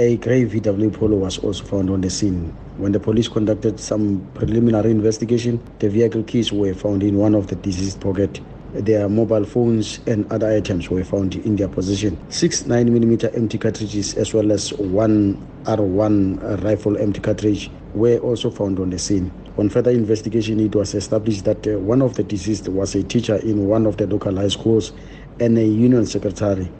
A grey VW Polo was also found on the scene. When the police conducted some preliminary investigation, the vehicle keys were found in one of the deceased pocket. Their mobile phones and other items were found in their possession. Six 9mm empty cartridges as well as one R1 rifle empty cartridge were also found on the scene. On further investigation, it was established that uh, one of the deceased was a teacher in one of the local high schools and a union secretary.